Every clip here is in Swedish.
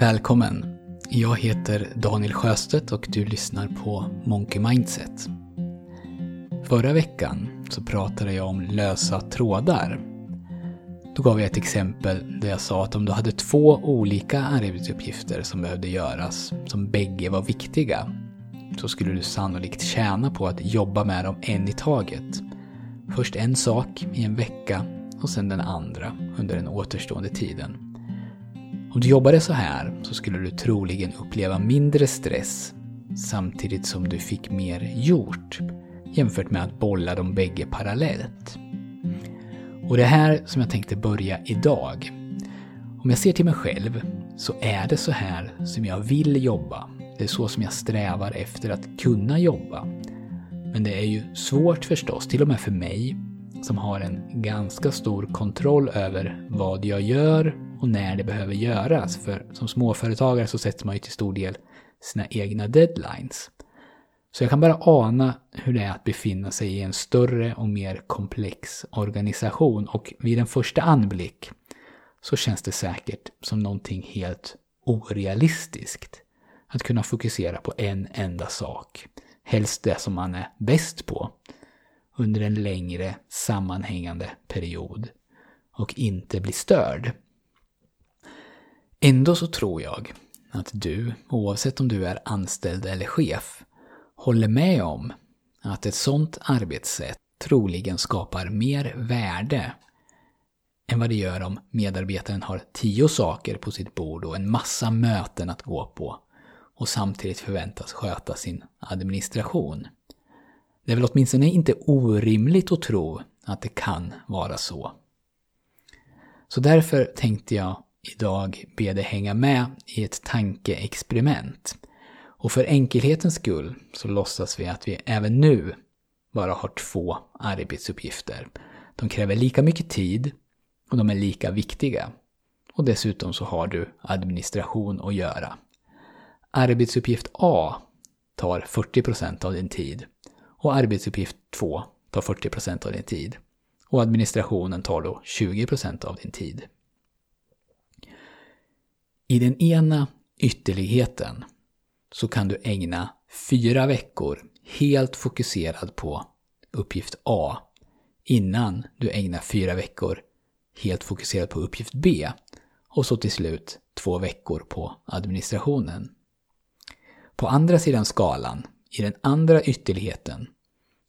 Välkommen! Jag heter Daniel Sjöstedt och du lyssnar på Monkey Mindset. Förra veckan så pratade jag om lösa trådar. Då gav jag ett exempel där jag sa att om du hade två olika arbetsuppgifter som behövde göras, som bägge var viktiga, så skulle du sannolikt tjäna på att jobba med dem en i taget. Först en sak i en vecka och sen den andra under den återstående tiden. Om du jobbade så här så skulle du troligen uppleva mindre stress samtidigt som du fick mer gjort jämfört med att bolla de bägge parallellt. Och det är här som jag tänkte börja idag. Om jag ser till mig själv så är det så här som jag vill jobba. Det är så som jag strävar efter att kunna jobba. Men det är ju svårt förstås, till och med för mig, som har en ganska stor kontroll över vad jag gör och när det behöver göras. För som småföretagare så sätter man ju till stor del sina egna deadlines. Så jag kan bara ana hur det är att befinna sig i en större och mer komplex organisation och vid en första anblick så känns det säkert som någonting helt orealistiskt. Att kunna fokusera på en enda sak, helst det som man är bäst på, under en längre sammanhängande period och inte bli störd. Ändå så tror jag att du, oavsett om du är anställd eller chef, håller med om att ett sådant arbetssätt troligen skapar mer värde än vad det gör om medarbetaren har tio saker på sitt bord och en massa möten att gå på och samtidigt förväntas sköta sin administration. Det är väl åtminstone inte orimligt att tro att det kan vara så. Så därför tänkte jag idag be dig hänga med i ett tankeexperiment. Och för enkelhetens skull så låtsas vi att vi även nu bara har två arbetsuppgifter. De kräver lika mycket tid och de är lika viktiga. Och dessutom så har du administration att göra. Arbetsuppgift A tar 40% av din tid och arbetsuppgift 2 tar 40% av din tid. Och administrationen tar då 20% av din tid. I den ena ytterligheten så kan du ägna fyra veckor helt fokuserad på uppgift A innan du ägnar fyra veckor helt fokuserad på uppgift B och så till slut två veckor på administrationen. På andra sidan skalan, i den andra ytterligheten,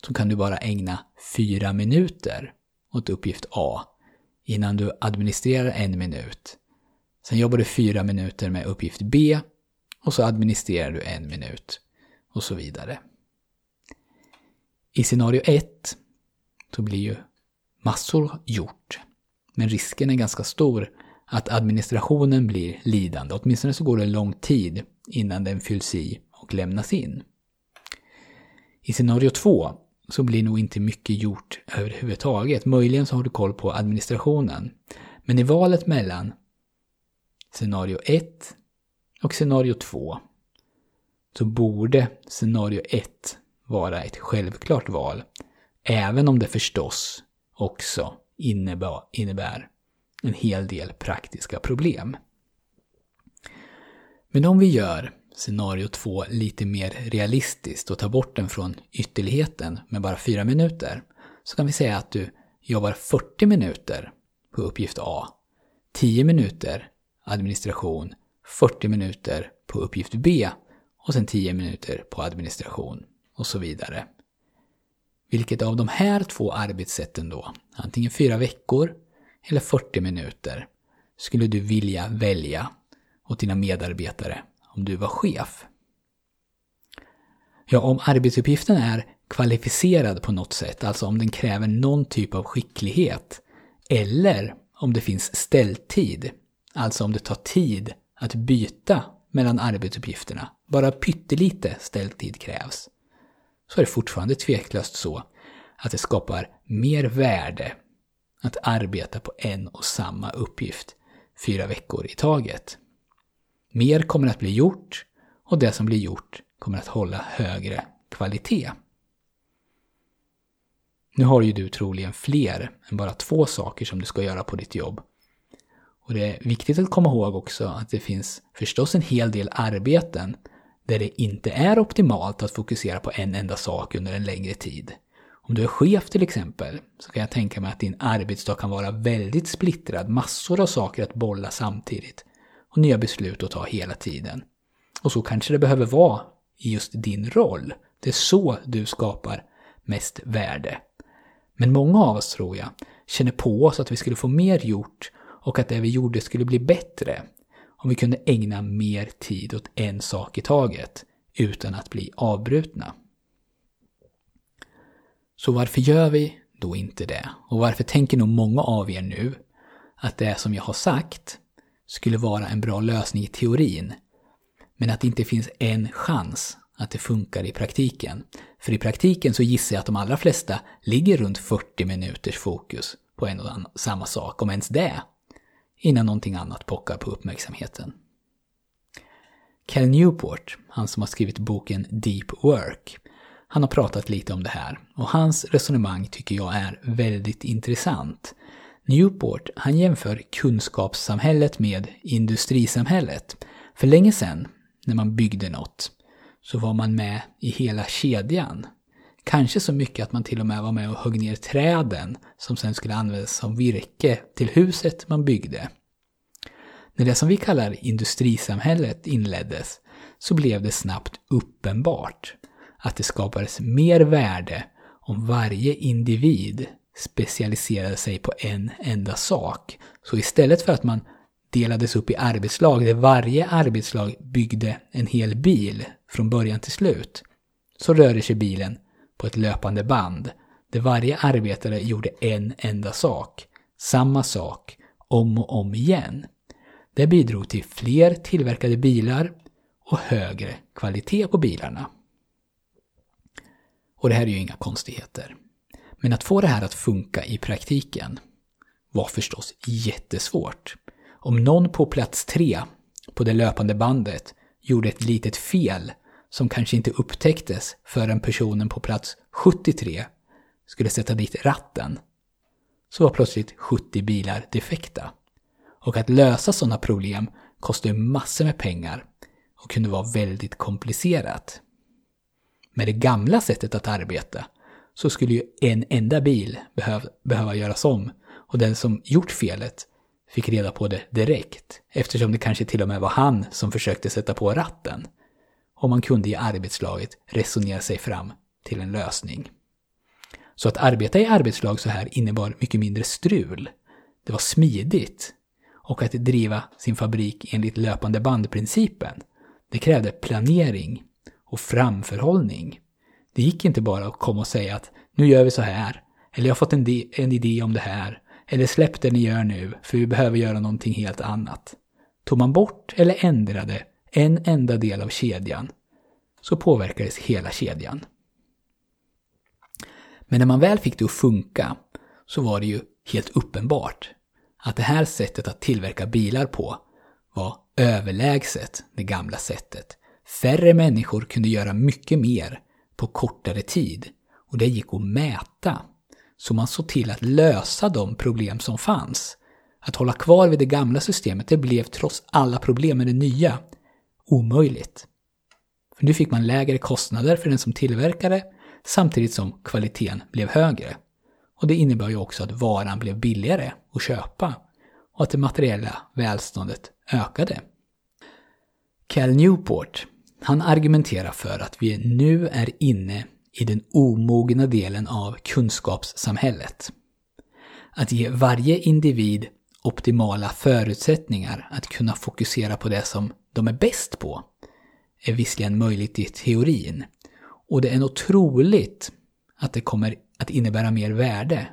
så kan du bara ägna fyra minuter åt uppgift A innan du administrerar en minut Sen jobbar du fyra minuter med uppgift B och så administrerar du en minut och så vidare. I scenario 1 så blir ju massor gjort. Men risken är ganska stor att administrationen blir lidande. Åtminstone så går det en lång tid innan den fylls i och lämnas in. I scenario 2 så blir nog inte mycket gjort överhuvudtaget. Möjligen så har du koll på administrationen. Men i valet mellan scenario 1 och scenario 2 så borde scenario 1 vara ett självklart val. Även om det förstås också innebär, en hel del praktiska problem. Men om vi gör scenario 2 lite mer realistiskt och tar bort den från ytterligheten med bara 4 minuter så kan vi säga att du jobbar 40 minuter på uppgift A, 10 minuter administration, 40 minuter på uppgift B och sen 10 minuter på administration och så vidare. Vilket av de här två arbetssätten då, antingen 4 veckor eller 40 minuter, skulle du vilja välja åt dina medarbetare om du var chef? Ja, om arbetsuppgiften är kvalificerad på något sätt, alltså om den kräver någon typ av skicklighet, eller om det finns ställtid, Alltså om det tar tid att byta mellan arbetsuppgifterna, bara pyttelite ställtid krävs, så är det fortfarande tveklöst så att det skapar mer värde att arbeta på en och samma uppgift fyra veckor i taget. Mer kommer att bli gjort och det som blir gjort kommer att hålla högre kvalitet. Nu har ju du troligen fler än bara två saker som du ska göra på ditt jobb och det är viktigt att komma ihåg också att det finns förstås en hel del arbeten där det inte är optimalt att fokusera på en enda sak under en längre tid. Om du är chef till exempel, så kan jag tänka mig att din arbetsdag kan vara väldigt splittrad, massor av saker att bolla samtidigt och nya beslut att ta hela tiden. Och så kanske det behöver vara i just din roll. Det är så du skapar mest värde. Men många av oss, tror jag, känner på oss att vi skulle få mer gjort och att det vi gjorde skulle bli bättre om vi kunde ägna mer tid åt en sak i taget utan att bli avbrutna. Så varför gör vi då inte det? Och varför tänker nog många av er nu att det som jag har sagt skulle vara en bra lösning i teorin, men att det inte finns en chans att det funkar i praktiken. För i praktiken så gissar jag att de allra flesta ligger runt 40 minuters fokus på en och samma sak, om ens det, innan någonting annat pockar på uppmärksamheten. Cal Newport, han som har skrivit boken Deep Work, han har pratat lite om det här och hans resonemang tycker jag är väldigt intressant. Newport, han jämför kunskapssamhället med industrisamhället. För länge sedan, när man byggde något, så var man med i hela kedjan. Kanske så mycket att man till och med var med och högg ner träden som sen skulle användas som virke till huset man byggde. När det som vi kallar industrisamhället inleddes så blev det snabbt uppenbart att det skapades mer värde om varje individ specialiserade sig på en enda sak. Så istället för att man delades upp i arbetslag där varje arbetslag byggde en hel bil från början till slut, så rörde sig bilen på ett löpande band där varje arbetare gjorde en enda sak, samma sak, om och om igen. Det bidrog till fler tillverkade bilar och högre kvalitet på bilarna. Och det här är ju inga konstigheter. Men att få det här att funka i praktiken var förstås jättesvårt. Om någon på plats tre på det löpande bandet gjorde ett litet fel som kanske inte upptäcktes förrän personen på plats 73 skulle sätta dit ratten, så var plötsligt 70 bilar defekta. Och att lösa sådana problem kostar ju massor med pengar och kunde vara väldigt komplicerat. Med det gamla sättet att arbeta så skulle ju en enda bil behöv, behöva göras om och den som gjort felet fick reda på det direkt eftersom det kanske till och med var han som försökte sätta på ratten. Och man kunde i arbetslaget resonera sig fram till en lösning. Så att arbeta i arbetslag så här innebar mycket mindre strul. Det var smidigt. Och att driva sin fabrik enligt löpande bandprincipen, det krävde planering och framförhållning. Det gick inte bara att komma och säga att nu gör vi så här, eller jag har fått en, en idé om det här, eller släpp det ni gör nu, för vi behöver göra någonting helt annat. Tog man bort eller ändrade en enda del av kedjan, så påverkades hela kedjan. Men när man väl fick det att funka, så var det ju helt uppenbart att det här sättet att tillverka bilar på var överlägset det gamla sättet. Färre människor kunde göra mycket mer på kortare tid och det gick att mäta. Så man såg till att lösa de problem som fanns. Att hålla kvar vid det gamla systemet, det blev trots alla problem med det nya omöjligt. För nu fick man lägre kostnader för den som tillverkade samtidigt som kvaliteten blev högre. Och det innebar ju också att varan blev billigare att köpa och att det materiella välståndet ökade. Cal Newport, han argumenterar för att vi nu är inne i den omogna delen av kunskapssamhället. Att ge varje individ optimala förutsättningar att kunna fokusera på det som de är bäst på är visserligen möjligt i teorin. Och det är nog troligt att det kommer att innebära mer värde.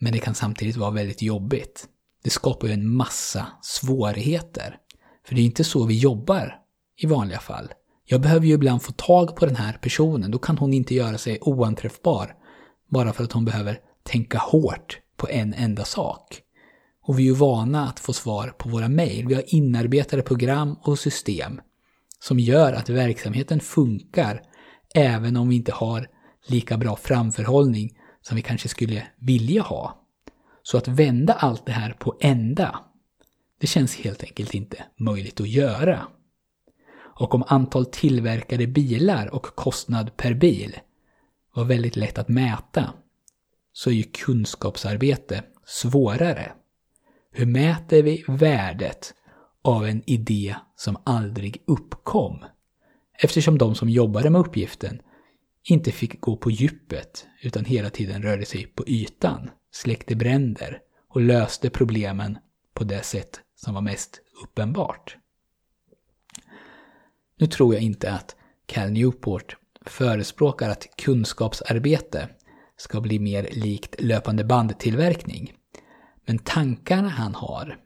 Men det kan samtidigt vara väldigt jobbigt. Det skapar ju en massa svårigheter. För det är inte så vi jobbar i vanliga fall. Jag behöver ju ibland få tag på den här personen, då kan hon inte göra sig oanträffbar. Bara för att hon behöver tänka hårt på en enda sak. Och vi är ju vana att få svar på våra mejl. Vi har inarbetade program och system som gör att verksamheten funkar även om vi inte har lika bra framförhållning som vi kanske skulle vilja ha. Så att vända allt det här på ända, Det känns helt enkelt inte möjligt att göra. Och om antal tillverkade bilar och kostnad per bil var väldigt lätt att mäta, så är ju kunskapsarbete svårare. Hur mäter vi värdet av en idé som aldrig uppkom? Eftersom de som jobbade med uppgiften inte fick gå på djupet utan hela tiden rörde sig på ytan, släckte bränder och löste problemen på det sätt som var mest uppenbart. Nu tror jag inte att Cal Newport förespråkar att kunskapsarbete ska bli mer likt löpande bandtillverkning. Men tankarna han har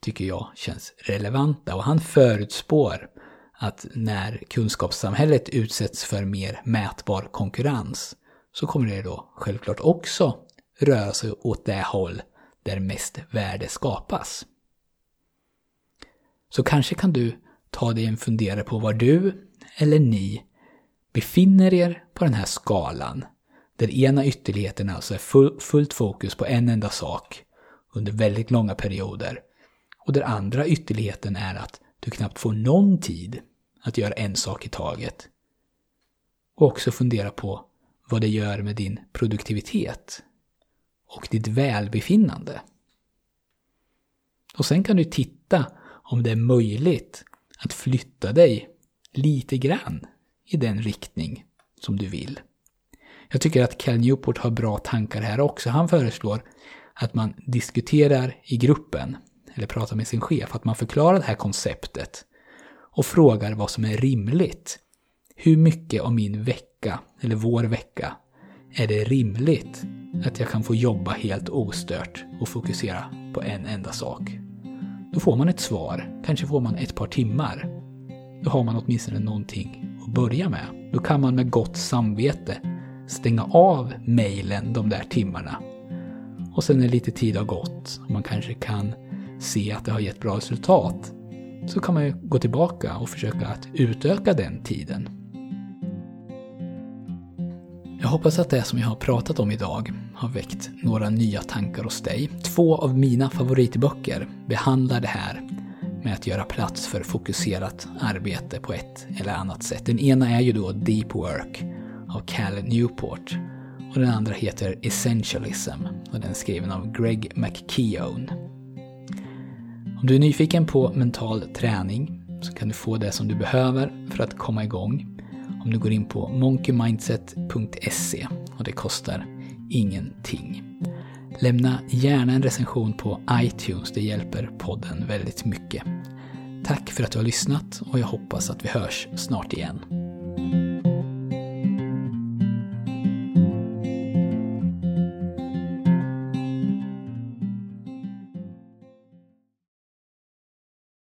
tycker jag känns relevanta och han förutspår att när kunskapssamhället utsätts för mer mätbar konkurrens så kommer det då självklart också röra sig åt det håll där mest värde skapas. Så kanske kan du ta dig en funderare på var du eller ni befinner er på den här skalan. Där ena ytterligheten alltså är fullt fokus på en enda sak under väldigt långa perioder. Och den andra ytterligheten är att du knappt får någon tid att göra en sak i taget. Och också fundera på vad det gör med din produktivitet och ditt välbefinnande. Och sen kan du titta om det är möjligt att flytta dig lite grann i den riktning som du vill. Jag tycker att Cal Newport har bra tankar här också. Han föreslår att man diskuterar i gruppen, eller pratar med sin chef, att man förklarar det här konceptet och frågar vad som är rimligt. Hur mycket av min vecka, eller vår vecka, är det rimligt att jag kan få jobba helt ostört och fokusera på en enda sak? Då får man ett svar, kanske får man ett par timmar. Då har man åtminstone någonting att börja med. Då kan man med gott samvete stänga av mejlen de där timmarna. Och sen när lite tid har gått och man kanske kan se att det har gett bra resultat så kan man ju gå tillbaka och försöka att utöka den tiden. Jag hoppas att det som jag har pratat om idag har väckt några nya tankar hos dig. Två av mina favoritböcker behandlar det här med att göra plats för fokuserat arbete på ett eller annat sätt. Den ena är ju då Deep Work av Cal Newport och den andra heter Essentialism och den är skriven av Greg McKeown. Om du är nyfiken på mental träning så kan du få det som du behöver för att komma igång om du går in på monkeymindset.se och det kostar ingenting. Lämna gärna en recension på iTunes, det hjälper podden väldigt mycket. Tack för att du har lyssnat och jag hoppas att vi hörs snart igen.